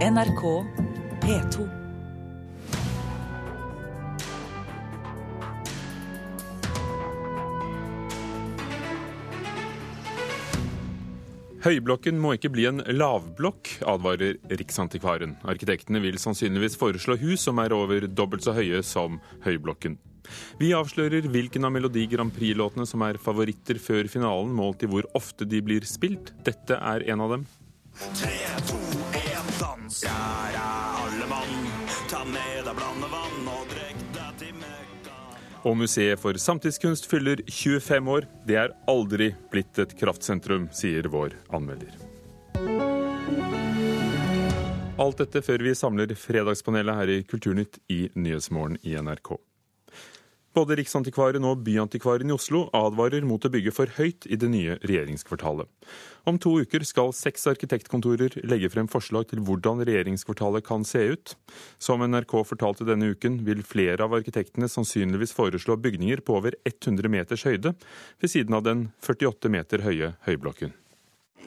NRK P2. Høyblokken må ikke bli en lavblokk, advarer Riksantikvaren. Arkitektene vil sannsynligvis foreslå hus som er over dobbelt så høye som Høyblokken. Vi avslører hvilken av Melodi Grand Prix-låtene som er favoritter før finalen, målt i hvor ofte de blir spilt. Dette er en av dem. Tre, to, er alle mann. Ta med deg blandevann og drikk deg til Mekka. Og Museet for samtidskunst fyller 25 år. Det er aldri blitt et kraftsentrum, sier vår anmelder. Alt dette før vi samler Fredagspanelet her i Kulturnytt i Nyhetsmorgen i NRK. Både Riksantikvaren og Byantikvaren i Oslo advarer mot å bygge for høyt i det nye regjeringskvartalet. Om to uker skal seks arkitektkontorer legge frem forslag til hvordan regjeringskvartalet kan se ut. Som NRK fortalte denne uken, vil flere av arkitektene sannsynligvis foreslå bygninger på over 100 meters høyde, ved siden av den 48 meter høye Høyblokken.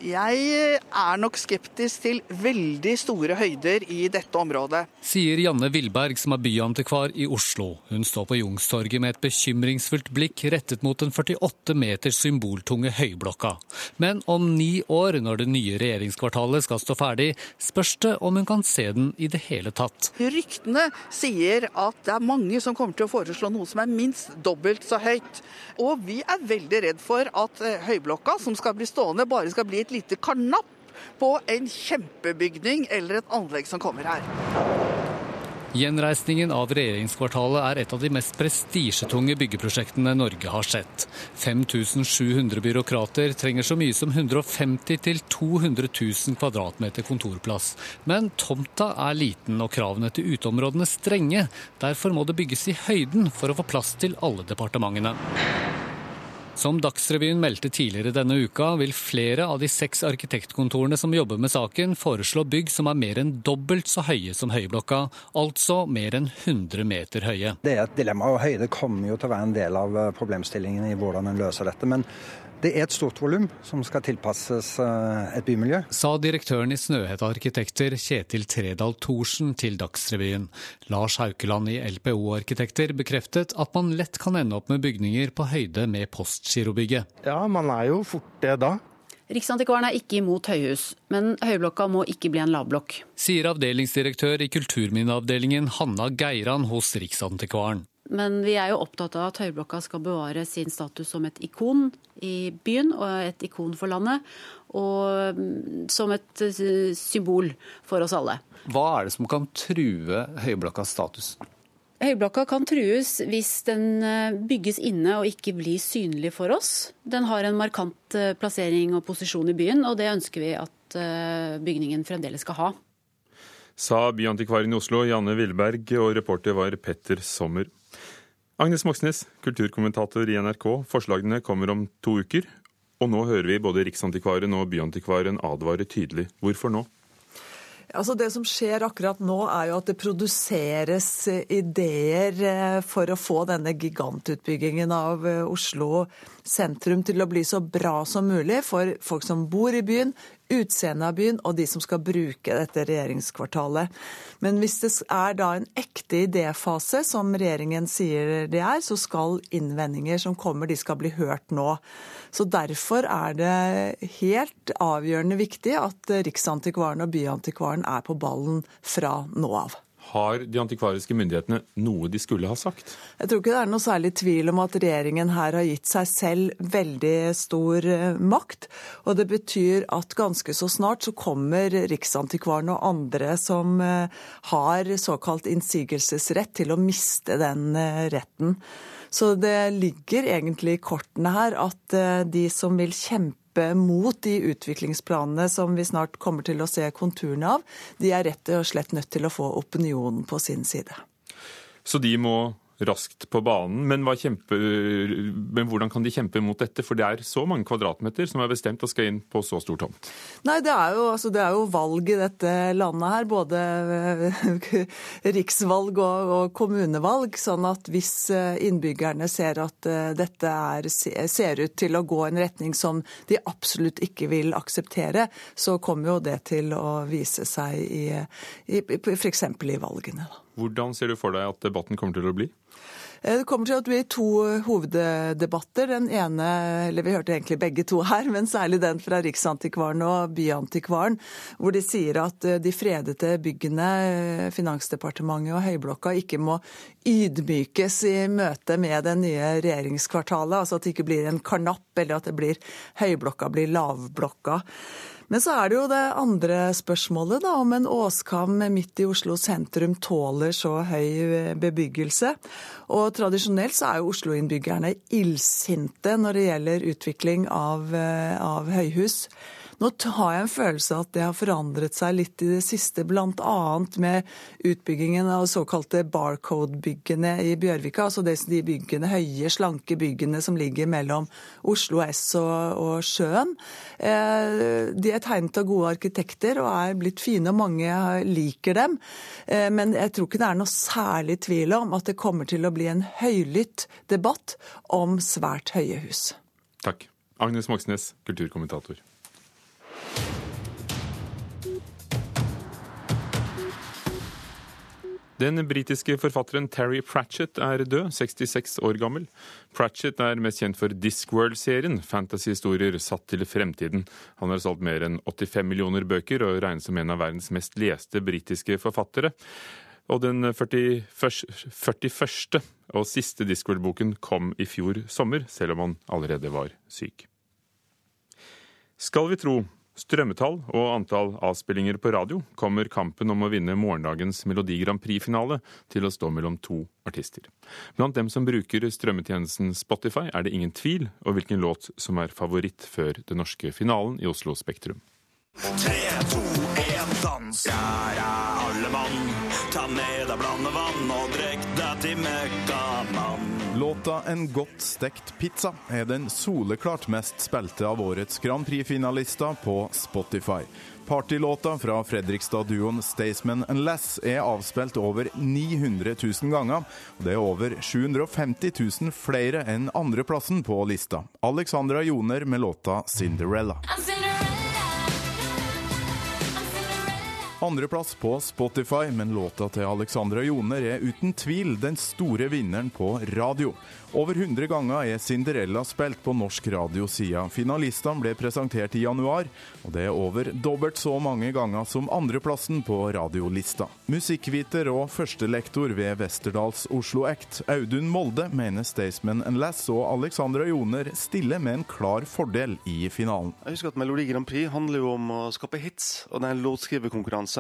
Jeg er nok skeptisk til veldig store høyder i dette området. Sier Janne Vilberg, som er byantikvar i Oslo. Hun står på Jungstorget med et bekymringsfullt blikk rettet mot den 48 meter symboltunge høyblokka. Men om ni år, når det nye regjeringskvartalet skal stå ferdig, spørs det om hun kan se den i det hele tatt. Ryktene sier at det er mange som kommer til å foreslå noe som er minst dobbelt så høyt. Og vi er veldig redd for at eh, høyblokka, som skal bli stående, bare skal bli et lite karnapp på en kjempebygning eller et anlegg som kommer her. Gjenreisningen av regjeringskvartalet er et av de mest prestisjetunge byggeprosjektene Norge har sett. 5700 byråkrater trenger så mye som 150 000-200 000 kvadratmeter kontorplass. Men tomta er liten og kravene til uteområdene strenge. Derfor må det bygges i høyden for å få plass til alle departementene. Som Dagsrevyen meldte tidligere denne uka, vil flere av de seks arkitektkontorene som jobber med saken, foreslå bygg som er mer enn dobbelt så høye som Høyblokka, altså mer enn 100 meter høye. Det er et dilemma, og høyde kommer jo til å være en del av problemstillingen i hvordan en løser dette. Men det er et stort volum som skal tilpasses eh, et bymiljø. Sa direktøren i Snøhetta Arkitekter Kjetil Tredal Thorsen til Dagsrevyen. Lars Haukeland i LPO Arkitekter bekreftet at man lett kan ende opp med bygninger på høyde med Postgirobygget. Ja, man er jo fort det da. Riksantikvaren er ikke imot høyhus, men høyblokka må ikke bli en lavblokk. Sier avdelingsdirektør i kulturminneavdelingen Hanna Geiran hos Riksantikvaren. Men vi er jo opptatt av at Høyblokka skal bevare sin status som et ikon i byen og et ikon for landet. Og mm, som et eh, symbol for oss alle. Hva er det som kan true Høyblokkas status? Høyblokka kan trues hvis den eh, bygges inne og ikke blir synlig for oss. Den har en markant eh, plassering og posisjon i byen, og det ønsker vi at bygningen fremdeles skal ha. Sa byantikvaren i Oslo, Janne Villberg, og reporter var Petter Sommer. Agnes Moxnes, kulturkommentator i NRK. Forslagene kommer om to uker. Og nå hører vi både Riksantikvaren og Byantikvaren advare tydelig. Hvorfor nå? Altså Det som skjer akkurat nå, er jo at det produseres ideer eh, for å få denne gigantutbyggingen av eh, Oslo sentrum til å bli så bra som mulig for folk som bor i byen, utseendet av byen og de som skal bruke dette regjeringskvartalet. Men hvis det er da en ekte idéfase, som regjeringen sier det er, så skal innvendinger som kommer, de skal bli hørt nå. Så Derfor er det helt avgjørende viktig at Riksantikvaren og Byantikvaren er på ballen fra nå av. Har de antikvariske myndighetene noe de skulle ha sagt? Jeg tror ikke det er noe særlig tvil om at regjeringen her har gitt seg selv veldig stor eh, makt. Og det betyr at ganske så snart så kommer Riksantikvaren og andre som eh, har såkalt innsigelsesrett, til å miste den eh, retten. Så det ligger egentlig i kortene her at de som vil kjempe kjempe mot de utviklingsplanene som vi snart kommer til å se konturene av, de er rett og slett nødt til å få opinionen på sin side. Så de må raskt på banen. Men, kjempe, men, hvordan kan de kjempe mot dette? For det er så mange kvadratmeter som er bestemt og skal inn på så stor tomt. Nei, det er, jo, altså, det er jo valg i dette landet her. Både riksvalg og, og, kommunevalg. Sånn at hvis eh, innbyggerne ser at uh, dette er, ser ut til å gå en retning som de absolutt ikke vil akseptere, så kommer jo det til å vise seg i, i, f.eks. i valgene. Hvordan ser du for deg at debatten kommer til å bli? Eh, det kommer til å bli to hoveddebatter. Den ene, eller vi hørte egentlig begge to her, men særlig den fra Riksantikvaren og Byantikvaren, hvor de sier at eh, de fredete byggene, eh, Finansdepartementet og Høyblokka, ikke må ydmykes i møte med det nye regjeringskvartalet. Altså at det ikke blir en karnapp, eller at blir Høyblokka blir lavblokka. Men så er det jo det andre spørsmålet, da, om en åskam midt i Oslo sentrum tåler så høy bebyggelse. Og tradisjonelt så er jo Oslo-innbyggerne illsinte når det gjelder utvikling av, eh, av høyhus. Nå har jeg en følelse av at det har forandret seg litt i det siste, bl.a. med utbyggingen av såkalte barcode-byggene i Bjørvika. Altså de byggene, høye, slanke byggene som ligger mellom Oslo S og, og sjøen. Eh, de er tegnet av gode arkitekter og er blitt fine, og mange liker dem. Eh, men jeg tror ikke det er noe særlig tvil om at det kommer til å bli en høylytt debatt om svært høye hus. Takk. Agnes Moxnes, kulturkommentator. Den britiske forfatteren Terry Pratchett er død, 66 år gammel. Pratchett er mest kjent for Discworld-serien, fantasyhistorier satt til fremtiden. Han har solgt mer enn 85 millioner bøker og regnes som en av verdens mest leste britiske forfattere. Og den 41. 41. og siste Discworld-boken kom i fjor sommer, selv om han allerede var syk. Skal vi tro strømmetall og antall avspillinger på radio kommer kampen om å vinne morgendagens Melodi Grand Prix-finale til å stå mellom to artister. Blant dem som bruker strømmetjenesten Spotify, er det ingen tvil om hvilken låt som er favoritt før den norske finalen i Oslo Spektrum. 3, 2, 1, dans. Er alle mann. Ta med deg blandevann og drikk deg til møkkamann. Låta 'En godt stekt pizza' er den soleklart mest spilte av årets Grand Prix-finalister på Spotify. Partylåta fra Fredrikstad-duoen Staysman Lass er avspilt over 900 000 ganger. og Det er over 750 000 flere enn andreplassen på lista. Alexandra Joner med låta 'Cinderella'. Andreplass på Spotify, men låta til Alexandra Joner er uten tvil den store vinneren på radio. Over 100 ganger er Cinderella spilt på norsk radio siden finalistene ble presentert i januar, og det er over dobbelt så mange ganger som andreplassen på radiolista. Musikkviter og førstelektor ved Westerdals Oslo Act, Audun Molde, mener Staysman Lass og Alexandra Joner stiller med en klar fordel i finalen. Jeg husker at Melodi Grand Prix handler jo om å skape hits, og det er en låtskriverkonkurranse.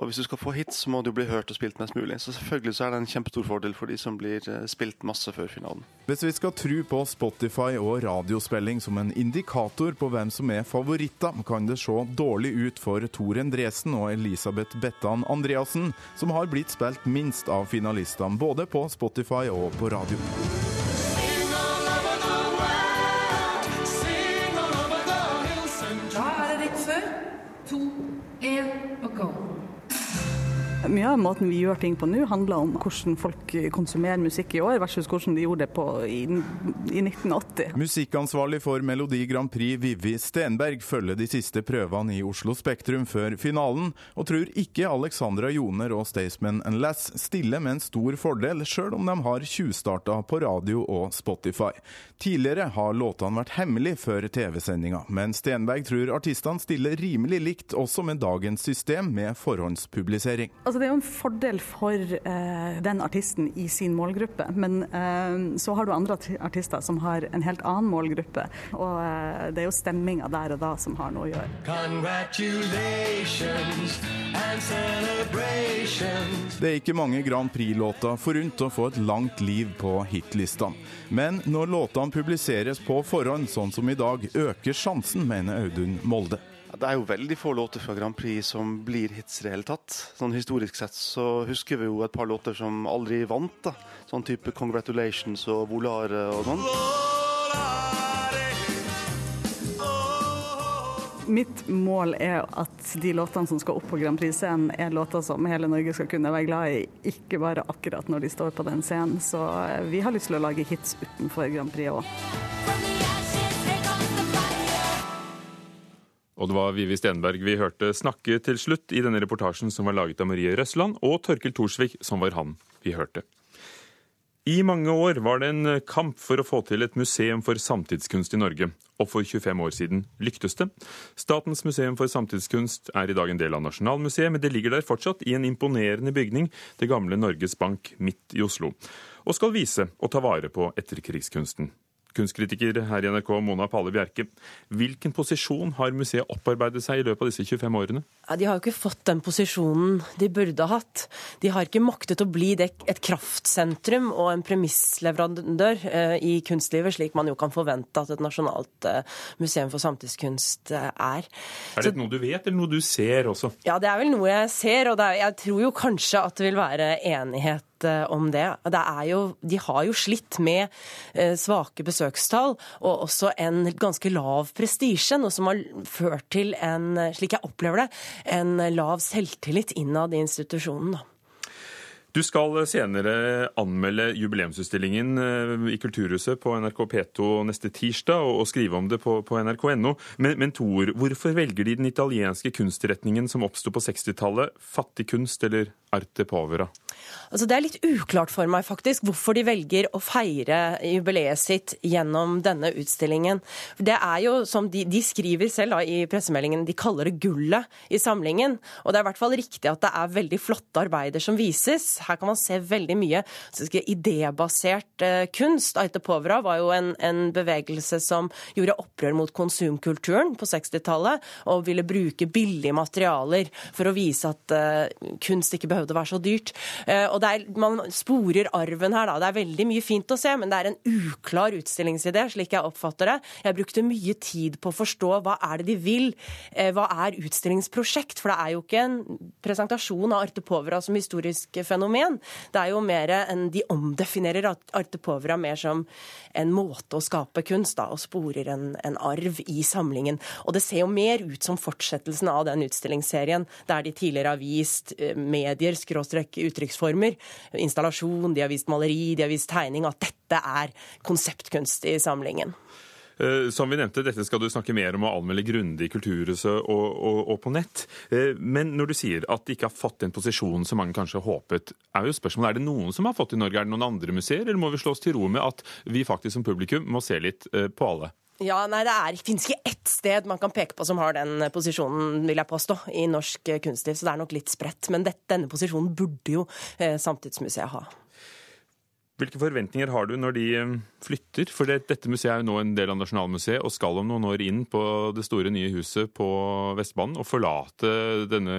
Og hvis du skal få hits, så må du bli hørt og spilt mest mulig. Så selvfølgelig så er det en kjempestor fordel for de som blir eh, spilt masse før finalen. Hvis vi skal tro på Spotify og radiospilling som en indikator på hvem som er favoritter, kan det se dårlig ut for Tor Endresen og Elisabeth Bettan Andreassen, som har blitt spilt minst av finalistene både på Spotify og på radio. Mye av måten vi gjør ting på nå, handler om hvordan folk konsumerer musikk i år, versus hvordan de gjorde det på i, i 1980. Musikkansvarlig for Melodi Grand Prix, Vivi Stenberg, følger de siste prøvene i Oslo Spektrum før finalen, og tror ikke Alexandra Joner og Staysman Lass stiller med en stor fordel, sjøl om de har tjuvstarta på radio og Spotify. Tidligere har låtene vært hemmelig før TV-sendinga, men Stenberg tror artistene stiller rimelig likt også med dagens system med forhåndspublisering. Altså, det er jo en fordel for eh, den artisten i sin målgruppe, men eh, så har du andre artister som har en helt annen målgruppe. Og eh, det er jo stemminga der og da som har noe å gjøre. Det er ikke mange Grand Prix-låter forunt å få et langt liv på hitlistene. Men når låtene publiseres på forhånd, sånn som i dag, øker sjansen, mener Audun Molde. Det er jo veldig få låter fra Grand Prix som blir hits i det hele tatt. Sånn Historisk sett så husker vi jo et par låter som aldri vant. da. Sånn type 'Congratulations' og 'Volare' og sånn. Mitt mål er at de låtene som skal opp på Grand Prix-scenen, er låter som hele Norge skal kunne være glad i, ikke bare akkurat når de står på den scenen. Så eh, vi har lyst til å lage hits utenfor Grand Prix òg. Og det var Vivi Stenberg vi hørte snakke til slutt i denne reportasjen som var laget av Marie Røsland, og Torkil Thorsvik, som var han vi hørte. I mange år var det en kamp for å få til et museum for samtidskunst i Norge, og for 25 år siden lyktes det. Statens museum for samtidskunst er i dag en del av Nasjonalmuseet, men det ligger der fortsatt i en imponerende bygning, det gamle Norges Bank midt i Oslo, og skal vise og ta vare på etterkrigskunsten. Kunstkritiker her i NRK, Mona Palle Bjerke. Hvilken posisjon har museet opparbeidet seg i løpet av disse 25 årene? Ja, de har jo ikke fått den posisjonen de burde ha hatt. De har ikke maktet å bli det, et kraftsentrum og en premissleverandør eh, i kunstlivet, slik man jo kan forvente at et nasjonalt eh, museum for samtidskunst eh, er. Er det Så, noe du vet, eller noe du ser også? Ja, det er vel noe jeg ser, og er, jeg tror jo kanskje at det vil være enighet Eh, om det. det jo, de har jo slitt med eh, svake besøkstall og også en ganske lav prestisje, noe som har ført til en, slik jeg opplever det, en lav selvtillit innad i institusjonen. Du skal senere anmelde jubileumsutstillingen eh, i Kulturhuset på NRK P2 neste tirsdag, og skrive om det på, på nrk.no. Men, men Tor, hvorfor velger de den italienske kunstretningen som oppsto på 60-tallet, fattig kunst eller arte povera? Altså, det er litt uklart for meg faktisk hvorfor de velger å feire jubileet sitt gjennom denne utstillingen. Det er jo som de, de skriver selv da, i pressemeldingen, de kaller det gullet i samlingen. Og det er i hvert fall riktig at det er veldig flotte arbeider som vises. Her kan man se veldig mye idébasert eh, kunst. Aite Povra var jo en, en, bevegelse som gjorde opprør mot konsumkulturen på 60-tallet, og ville bruke billige materialer for å vise at eh, kunst ikke behøvde å være så dyrt. Eh, og er, Man sporer arven her, da. Det er veldig mye fint å se, men det er en uklar utstillingsidé, slik jeg oppfatter det. Jeg brukte mye tid på å forstå hva er det de vil. Eh, hva er utstillingsprosjekt? For det er jo ikke en presentasjon av Arte Povera som historisk fenomen. Det er jo mer enn De omdefinerer Arte Povera mer som en måte å skape kunst da, og sporer en, en arv i samlingen. Og det ser jo mer ut som fortsettelsen av den utstillingsserien der de tidligere har vist eh, medier, skråstrek uttrykksformer, installasjon, de har vist maleri, de har vist tegning, at dette er konseptkunst i samlingen. Eh, som vi nevnte, Dette skal du snakke mer om å anmelde grundig i Kulturhuset og, og, og, på nett. Eh, men når du sier at de ikke har fått den posisjonen som mange kanskje håpet, er jo spørsmålet er det noen som har fått i Norge? Er det noen andre museer, eller må vi slå oss til ro med at vi faktisk som publikum må se litt eh, på alle? Ja, nei, Det er, finnes ikke ett sted man kan peke på som har den posisjonen, vil jeg påstå, i norsk kunstliv. Så det er nok litt spredt. Men dette, denne posisjonen burde jo eh, Samtidsmuseet ha. Hvilke forventninger har du når de eh, flytter? For det, dette museet er jo nå en del av Nasjonalmuseet og skal om noen år inn på det store nye huset på Vestbanen og forlate denne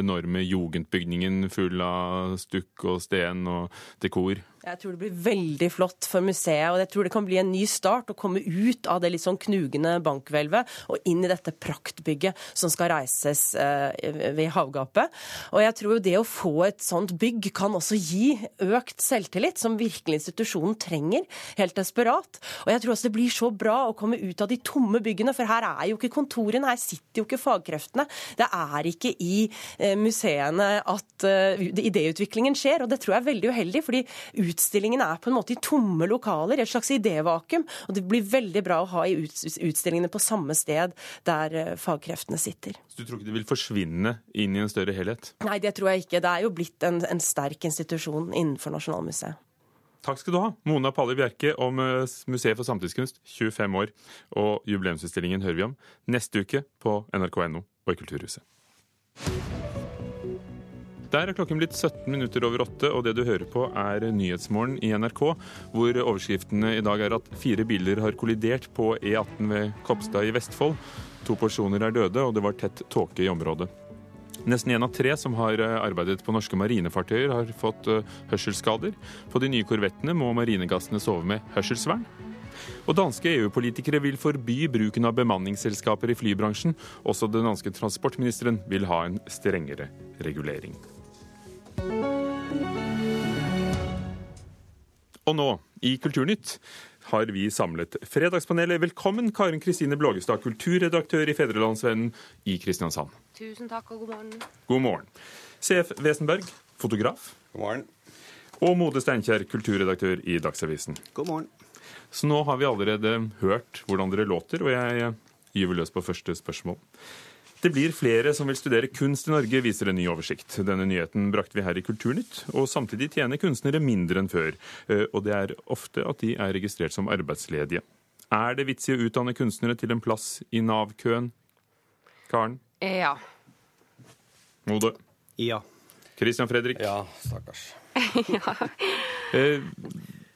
enorme jugendbygningen full av stukk og sten og dekor. Jeg tror det blir veldig flott for museet, og jeg tror det kan bli en ny start å komme ut av det litt sånn knugende bankhvelvet og inn i dette praktbygget som skal reises eh, ved havgapet. Og jeg tror jo det å få et sånt bygg kan også gi økt selvtillit, som virkelig institusjonen trenger, helt desperat. Og jeg tror også det blir så bra å komme ut av de tomme byggene, for her er jo ikke kontorene, her sitter jo ikke fagkreftene. Det er ikke i eh, museene at eh, idéutviklingen skjer, og det tror jeg er veldig uheldig. fordi utstillingen er på en måte i tomme lokaler, et slags idévakuum. Og det blir veldig bra å ha i utstillingene på samme sted der eh, fagkreftene sitter. Så du tror ikke det vil forsvinne inn i en større helhet? Nei, det tror jeg ikke. Det er jo blitt en, en sterk institusjon innenfor Nasjonalmuseet. Takk skal du ha, Mona Palle Bjerke om eh, Museet for samtidskunst, 25 år. Og jubileumsutstillingen hører vi om neste uke på nrk.no og i Kulturhuset. Der er klokken blitt 17 minutter over åtte, og det du hører på er Nyhetsmorgen i NRK, hvor overskriftene i dag er at fire biler har kollidert på E18 ved Kopstad i Vestfold. To personer er døde, og det var tett tåke i området. Nesten én av tre som har eh, arbeidet på norske marinefartøyer, har fått eh, hørselsskader. På de nye korvettene må marinegassene sove med hørselsvern. Og danske EU-politikere vil forby bruken av bemanningsselskaper i flybransjen. Også den danske transportministeren vil ha en strengere regulering. Og nå, i Kulturnytt, har vi samlet Fredagspanelet. Velkommen, Karin Kristine Blågestad, kulturredaktør i Fedrelandsvennen i Kristiansand. Tusen takk og god morgen. God morgen. CF Wesenberg, fotograf. God morgen. Og Mode Steinkjer, kulturredaktør i Dagsavisen. God morgen. Så nå har vi allerede hørt hvordan dere låter, og jeg gyver løs på første spørsmål. Det blir flere som vil studere kunst i Norge, viser en ny oversikt. Denne nyheten brakte vi her i Kulturnytt. Og samtidig tjener kunstnere mindre enn før. Eh, og det er ofte at de er registrert som arbeidsledige. Er det vits i å utdanne kunstnere til en plass i Nav-køen? Karen? Ja. Mode? Ja. Christian Fredrik? Ja, stakkars. ja.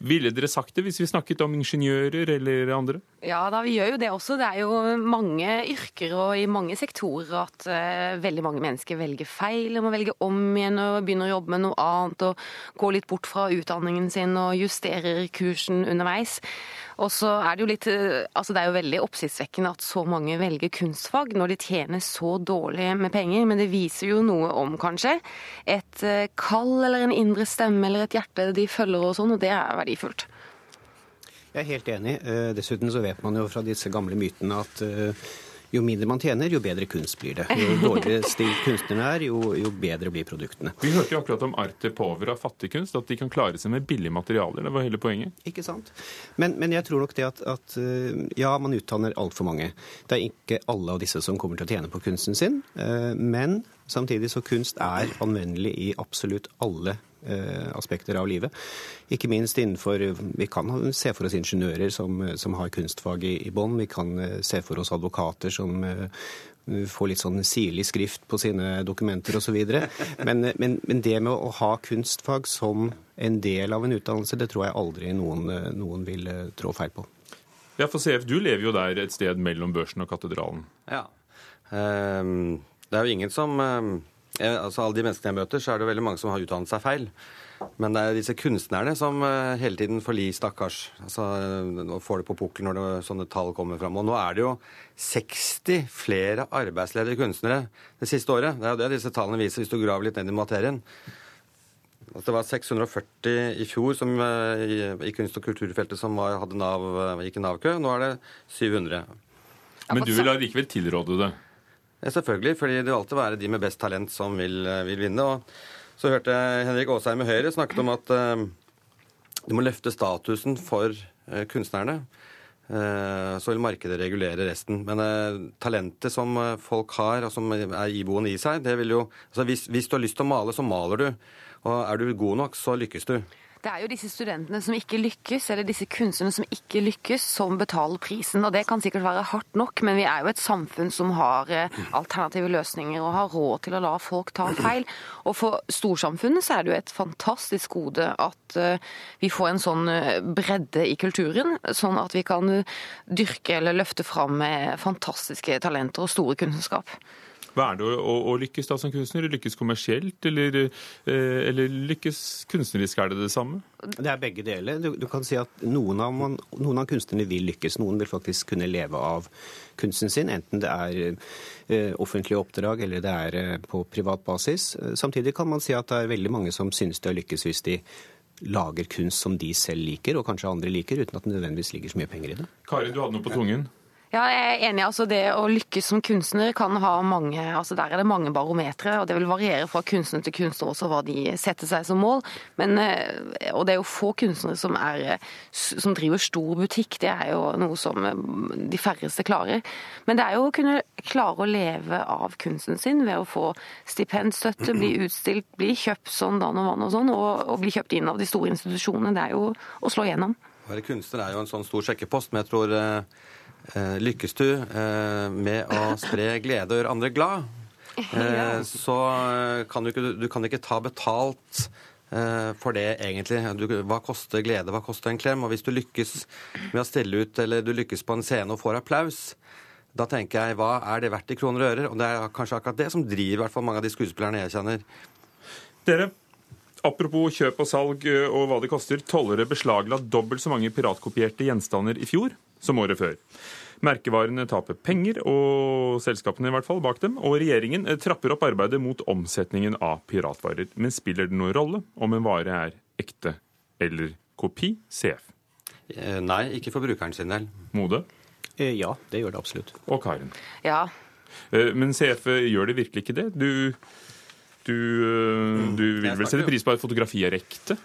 Ville dere sagt det hvis vi snakket om ingeniører eller andre? Ja, da, vi gjør jo det også. Det er jo mange yrker og i mange sektorer at uh, veldig mange mennesker velger feil. De må velge om igjen og begynne å jobbe med noe annet og gå litt bort fra utdanningen sin og justerer kursen underveis. Og så er det jo litt Altså det er jo veldig oppsiktsvekkende at så mange velger kunstfag når de tjener så dårlig med penger, men det viser jo noe om, kanskje, et kall eller en indre stemme eller et hjerte de følger og sånn, og det er verdifullt. Jeg er helt enig. Dessuten så vet man jo fra disse gamle mytene at jo mindre man tjener, jo bedre kunst blir det. Jo dårligere stilt kunstnerne er, jo, jo, bedre blir produktene. Vi hørte jo akkurat om arte povera fattigkunst, at de kan klare seg med billige materialer. Det var hele poenget. Ikke sant. Men, men jeg tror nok det at, at ja, man utdanner altfor mange. Det er ikke alle av disse som kommer til å tjene på kunsten sin. Men samtidig så kunst er anvendelig i absolutt alle aspekter av livet. Ikke minst innenfor Vi kan se for oss ingeniører som, som har kunstfag i, i bånn. Vi kan se for oss advokater som får litt sånn sirlig skrift på sine dokumenter osv. Men, men, men det med å ha kunstfag som en del av en utdannelse, det tror jeg aldri noen, noen vil trå feil på. Ja, for CF, du lever jo der et sted mellom børsen og katedralen. Ja. Um, det er jo ingen som um altså Alle de menneskene jeg møter, så er det jo veldig mange som har utdannet seg feil. Men det er disse kunstnerne som hele tiden får li, stakkars. Altså, og får det på pukkelen når det, sånne tall kommer fram. Og nå er det jo 60 flere arbeidsledige kunstnere det siste året. Det er jo det disse tallene viser, hvis du graver litt ned i materien. Altså, det var 640 i fjor som, i, i kunst- og kulturfeltet som var, hadde NAV, gikk i Nav-kø. Nå er det 700. Men du vil allikevel tilråde det? Selvfølgelig, fordi det vil alltid være de med best talent som vil, vil vinne. Og så hørte jeg Henrik Asheim i Høyre snakket om at uh, du må løfte statusen for uh, kunstnerne. Så vil markedet regulere resten. Men talentet som folk har, og som er iboende i seg, det vil jo altså hvis, hvis du har lyst til å male, så maler du. Og er du god nok, så lykkes du. Det er jo disse studentene som ikke lykkes, eller disse kunstnerne som ikke lykkes, som betaler prisen. Og det kan sikkert være hardt nok, men vi er jo et samfunn som har alternative løsninger og har råd til å la folk ta feil. Og for storsamfunnet så er det jo et fantastisk gode at vi får en sånn bredde i kulturen, sånn at vi kan dyrke eller løfte fram fantastiske talenter og store kunnskap. Hva er det å, å, lykkes da som kunstner? Lykkes kommersielt, eller, eh, eller, lykkes kunstnerisk? Er det det samme? Det er begge deler. Du, du kan si at noen av, man, noen av, kunstnerne vil lykkes. Noen vil faktisk kunne leve av kunsten sin, enten det er eh, offentlige oppdrag eller det er eh, på privat basis. Samtidig kan man si at det er veldig mange som synes det har lykkes hvis de lager kunst som de selv liker, og kanskje andre liker, uten at det nødvendigvis ligger så mye penger i det. Kari, du hadde noe på tungen? Ja, jeg er enig. altså Det å lykkes som kunstner kan ha mange altså Der er det mange barometre, og det vil variere fra kunstner til kunstner også hva de setter seg som mål. Men, og det er jo få kunstnere som, er, som driver stor butikk. Det er jo noe som de færreste klarer. Men det er jo å kunne klare å leve av kunsten sin ved å få stipendstøtte, bli utstilt, bli kjøpt sånn dan og vann og sånn, og, og bli kjøpt inn av de store institusjonene. Det er jo å slå gjennom. Å være kunstner er jo en sånn stor sjekkepost, men jeg tror Lykkes du med å spre glede og gjøre andre glad, så kan du ikke, du kan ikke ta betalt for det, egentlig. Du, hva koster glede, hva koster en klem? Og hvis du lykkes med å stille ut, eller du lykkes på en scene og får applaus, da tenker jeg hva er det verdt i kroner og ører? Og det er kanskje akkurat det som driver i hvert fall mange av de skuespillerne jeg kjenner. Dere, Apropos kjøp og salg eh, og hva det koster. Tollere beslagla dobbelt så mange piratkopierte gjenstander i fjor som året før. Merkevarene taper penger, og selskapene i hvert fall bak dem. Og regjeringen eh, trapper opp arbeidet mot omsetningen av piratvarer. Men spiller det noen rolle om en vare er ekte eller kopi? CF. Eh, Nei, ikke for brukeren sin del. Mode? Eh, Ja, det gjør det absolutt. Og Karen. Ja. Eh, Men CF gjør det virkelig ikke det? Du, du, du vil vel sette pris på at fotografi er ekte?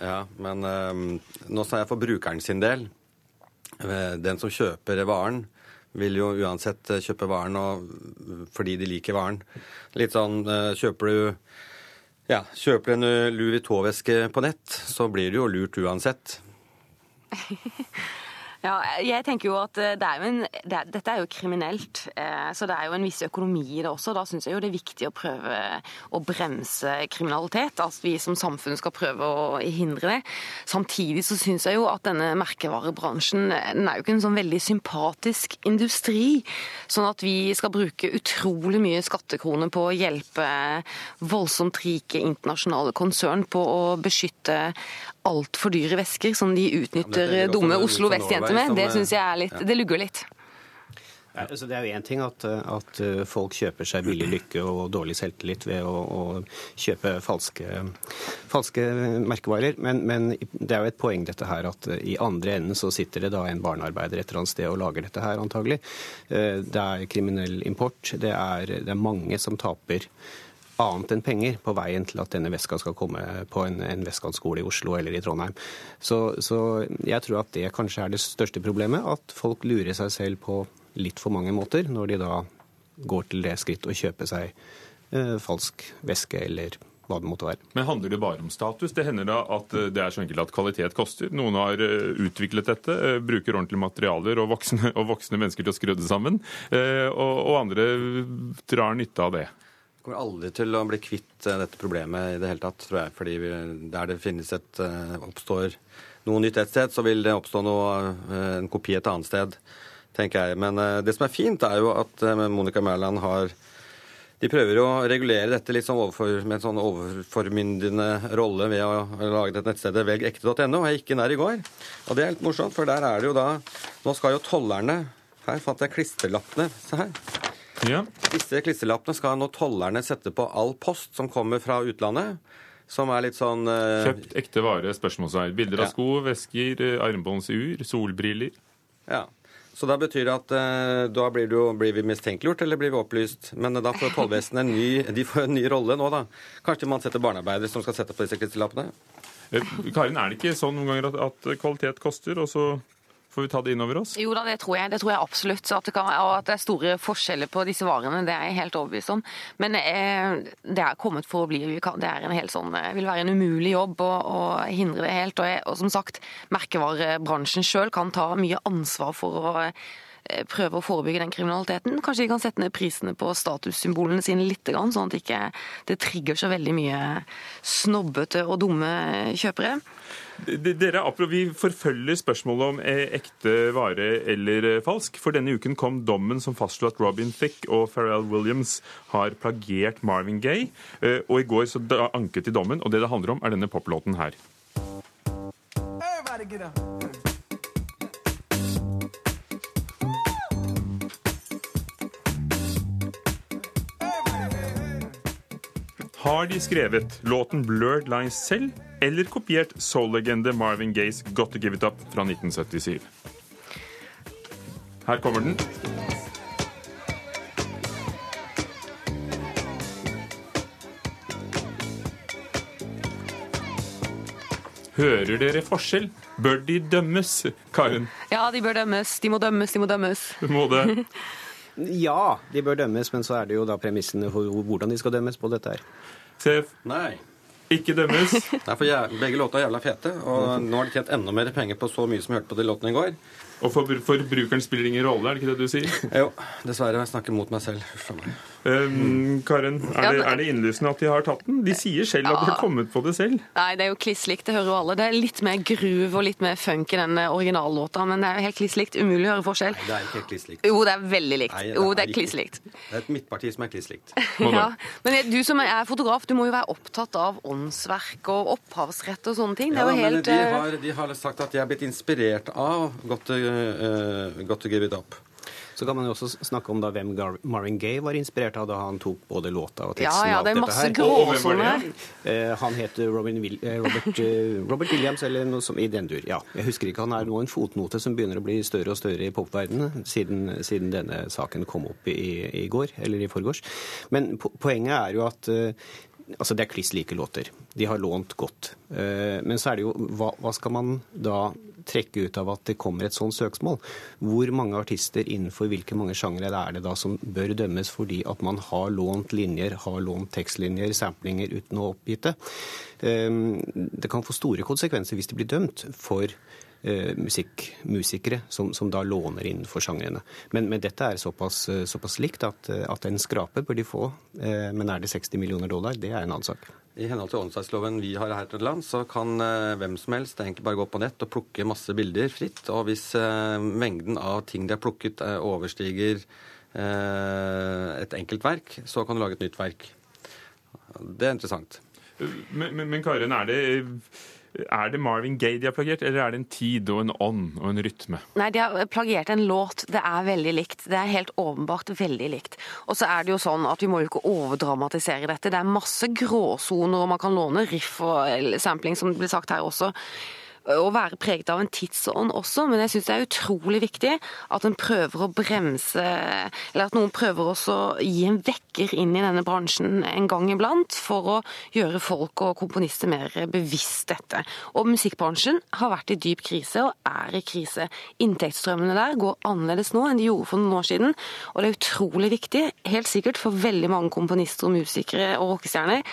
Ja, men eh, nå sa jeg for brukeren sin del. Eh, Den som kjøper varen, vil jo uansett eh, kjøpe varen og, fordi de liker varen. Litt sånn eh, Kjøper du ja, kjøper en eh, Louis Vuitton-veske på nett, så blir du jo lurt uansett. Ja, jeg tenker jo at eh, det er jo en, det Dette er jo kriminelt, eh, så det er jo en viss økonomi i det også. Da syns jeg jo det er viktig å prøve å bremse kriminalitet. At vi som samfunn skal prøve å hindre det. Samtidig så syns jeg jo at denne merkevarebransjen eh, den er jo ikke en sånn veldig sympatisk industri. Sånn at vi skal bruke utrolig mye skattekroner på å hjelpe voldsomt rike internasjonale konsern på å beskytte altfor dyre vesker som de utnytter Ja, det dumme Oslo Vest-jenter med. Det eh, syns jeg er litt ja. Det lugger litt. Ja, altså det er jo én ting at, at uh, folk kjøper seg billig lykke og dårlig selvtillit ved å, å kjøpe falske, falske merkevarer, men, men det er jo et poeng dette her at uh, i andre enden så sitter det da en barnearbeider et eller annet sted og lager dette her, antagelig. Uh, Det er kriminell import. Det er, det er mange som taper annet enn penger på veien til at denne veska skal komme på en, en Westcon-skole i Oslo eller i Trondheim. Så, så jeg tror at det kanskje er det største problemet, at folk lurer seg selv på litt for mange måter når de da går til det skritt å kjøpe seg eh, falsk veske eller hva det måtte være. Men handler det bare om status? Det hender da at eh, det er så enkelt at kvalitet koster. Noen har eh, utviklet dette, eh, bruker ordentlige materialer og voksne, og voksne mennesker til å skru det sammen, eh, og, og andre drar nytte av det. Kommer aldri til å bli kvitt eh, dette problemet i det hele tatt, tror jeg. Fordi der det finnes et, eh, oppstår noe nytt et sted, så vil det oppstå noe, eh, en kopi et annet sted, tenker jeg. Men det som er fint, er jo at Monica Mæland har de prøver å regulere dette litt sånn overfor, med en sånn overformyndende rolle ved å lage dette nettstedet velgekte.no. Jeg gikk inn der i går, og det er litt morsomt, for der er det jo da Nå skal jo tollerne Her fant jeg klisterlappene. Se her. Ja. Disse klisterlappene skal nå tollerne sette på all post som kommer fra utlandet. Som er litt sånn uh... Kjøpt ekte vare? spørsmålsvei. Bilder av Ja. sko, vesker, eh, armbåndsur, solbriller. Ja. Så da betyr det at uh, da blir, du, blir vi mistenkeliggjort, eller blir vi opplyst? Men da får tollvesenet en en ny rolle nå, da. Kanskje man setter barnearbeidere som skal sette på disse klisterlappene? Eh, Karin, er det ikke sånn noen ganger at, at kvalitet koster, og så får vi ta det inn over oss? Jo da, det tror jeg. Det tror jeg absolutt. At det, kan, at det er store forskjeller på disse varene, det er jeg helt overbevist om. Men eh, det er kommet for å bli. Det er en helt sånn, eh, vil være en umulig jobb å, å hindre det helt. Og, jeg, og som sagt, merkevarebransjen sjøl kan ta mye ansvar for å prøve å forebygge den kriminaliteten. Kanskje de kan sette ned prisene på statussymbolene sine litt, sånn at det ikke det trigger så veldig mye snobbete og dumme kjøpere. Dere, Vi forfølger spørsmålet om eh, ekte vare eller eh, falsk. For denne uken kom dommen som fastslo at Robin Thicke og Pharrell Williams har plagiert Marvin Gaye. Eh, Og i går så anket de dommen, og det det handler om, er denne poplåten her. Everybody get up. Har de skrevet låten 'Blurred Lines' selv, eller kopiert soul-legende Marvin Gayes 'Got To Give It Up' fra 1977? Her kommer den. Hører dere forskjell? Bør de dømmes? Karen, Ja, de bør dømmes. De må dømmes, de må dømmes. må det Ja, de bør dømmes, men så er det jo da premissene for hvordan de skal dømmes på dette her. Sef, Nei. ikke dømmes. Nei, for jeg, Begge låter er jævla fete, og nå har de tjent enda mer penger på så mye som vi hørte på de låtene i går. Og for forbrukeren spiller ingen rolle, er det ikke det du sier? Jo, dessverre. Jeg snakker mot meg selv. Huff meg. Um, Karen, er, det, er det innlysende at de har tatt den? De sier selv at de har kommet på det selv. Nei, det er jo kliss likt, det hører jo alle. Det er litt mer groove og litt mer funk i den originallåta, men det er jo helt kliss likt. Umulig å høre forskjell. Nei, Det er ikke helt kliss likt. Jo, det er veldig likt. Nei, det Jo, er det er kliss likt. Det er et midtparti som er kliss likt. Ja. Men du som er fotograf, du må jo være opptatt av åndsverk og opphavsrett og sånne ting. Det Ja, er jo men helt de eh, har, de har sagt at de er blitt inspirert av Got to, uh, got to Give It Up. Så kan man jo også snakke om da hvem Gar Marvin Gaye var inspirert av da han tok både låta og teksten. Ja, ja, det er masse gråsoner her. Eh, han heter Robin Will eh, Robert, eh, Robert Williams, eller noe som i den dur. Ja, jeg husker ikke. Han er nå en fotnote som begynner å bli større og større i popverdenen siden, siden denne saken kom opp i, i går, eller i forgårs. Men po poenget er jo at eh, Altså, det er kliss like låter. De har lånt godt. Eh, Men så er det jo hva, hva skal man da trekke ut av at det kommer et sånt søksmål? Hvor mange artister innenfor hvilke mange sjangre er det da som bør dømmes fordi at man har lånt linjer, har lånt tekstlinjer, samplinger uten å oppgitt det? Eh, Det kan få store konsekvenser hvis de blir dømt for musikkmusikere som, som da låner innenfor sjangrene. Men, men dette er såpass, eh, såpass likt at, eh, at en skrape bør de få. Eh, Men er det 60 millioner dollar? Det er en annen sak. I henhold til åndsverksloven vi har her til land, så kan eh, hvem som helst egentlig bare gå på nett og plukke masse bilder fritt. Og hvis eh, mengden av ting de har plukket eh, overstiger eh, et enkelt verk, så kan du lage et nytt verk. Det er interessant. Men, men, men Karen, er det, er det Marvin Gaye de har plagiert, eller er det en tid og en ånd og en rytme? Nei, de har plagiert en låt. Det er veldig likt. Det er helt åpenbart veldig likt. Og så er det jo sånn at vi må jo ikke overdramatisere dette. Det er masse gråsoner, og man kan låne riff og sampling, som det ble sagt her også. Å være preget av en tidsånd også, men jeg syns det er utrolig viktig at en prøver å bremse Eller at noen prøver også å gi en vekker inn i denne bransjen en gang iblant, for å gjøre folk og komponister mer bevisst dette. Og musikkbransjen har vært i dyp krise, og er i krise. Inntektsstrømmene der går annerledes nå enn de gjorde for noen år siden, og det er utrolig viktig, helt sikkert for veldig mange komponister og musikere og rockestjerner,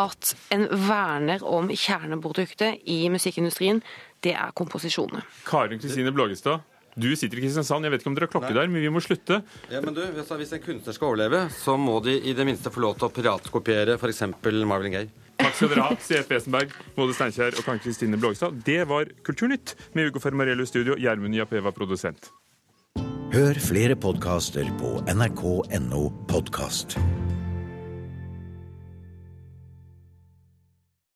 at en verner om kjerneproduktet i musikkindustrien, det er komposisjonene. Karin Kristine Blågestad, du sitter i Kristiansand. Jeg vet ikke om dere har klokke der, men vi må slutte. Ja, men du, Hvis en kunstner skal overleve, så må de i det minste få lov til å piratkopiere f.eks. Marvin Gaye. Takk skal dere ha, CF Wesenberg, Mode Steinkjer og Karin Kristine Blågestad. Det var Kulturnytt med Ugo Fermarello i studio. Gjermund Japeva produsent. Hør flere podkaster på nrk.no podkast.